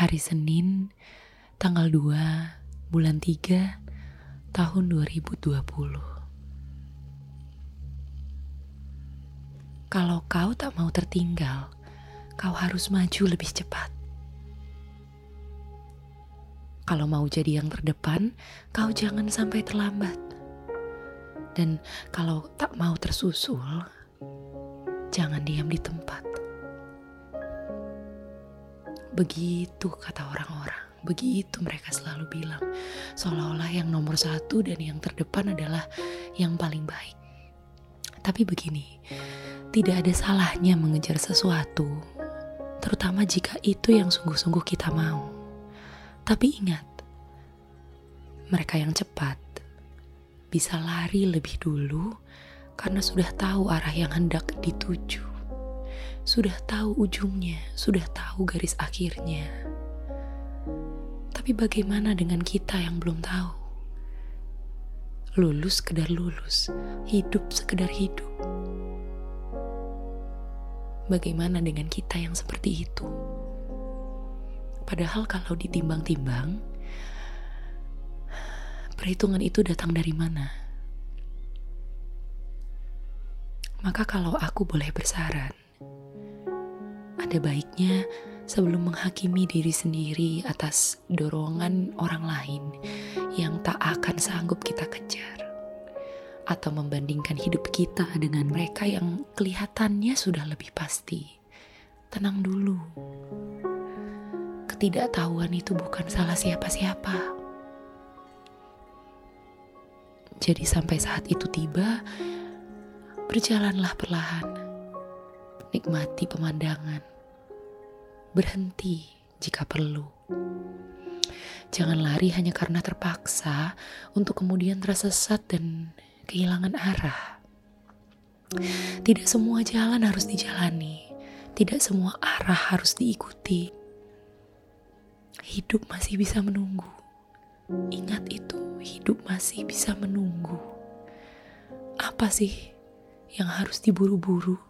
Hari Senin, tanggal 2, bulan 3, tahun 2020. Kalau kau tak mau tertinggal, kau harus maju lebih cepat. Kalau mau jadi yang terdepan, kau jangan sampai terlambat. Dan kalau tak mau tersusul, jangan diam di tempat. Begitu kata orang-orang, begitu mereka selalu bilang, seolah-olah yang nomor satu dan yang terdepan adalah yang paling baik. Tapi begini, tidak ada salahnya mengejar sesuatu, terutama jika itu yang sungguh-sungguh kita mau. Tapi ingat, mereka yang cepat bisa lari lebih dulu karena sudah tahu arah yang hendak dituju sudah tahu ujungnya, sudah tahu garis akhirnya. Tapi bagaimana dengan kita yang belum tahu? Lulus sekedar lulus, hidup sekedar hidup. Bagaimana dengan kita yang seperti itu? Padahal kalau ditimbang-timbang, perhitungan itu datang dari mana? Maka kalau aku boleh bersaran, ada baiknya sebelum menghakimi diri sendiri atas dorongan orang lain yang tak akan sanggup kita kejar, atau membandingkan hidup kita dengan mereka yang kelihatannya sudah lebih pasti. Tenang dulu, ketidaktahuan itu bukan salah siapa-siapa. Jadi, sampai saat itu tiba, berjalanlah perlahan, nikmati pemandangan berhenti jika perlu. Jangan lari hanya karena terpaksa untuk kemudian tersesat dan kehilangan arah. Tidak semua jalan harus dijalani, tidak semua arah harus diikuti. Hidup masih bisa menunggu. Ingat itu, hidup masih bisa menunggu. Apa sih yang harus diburu-buru?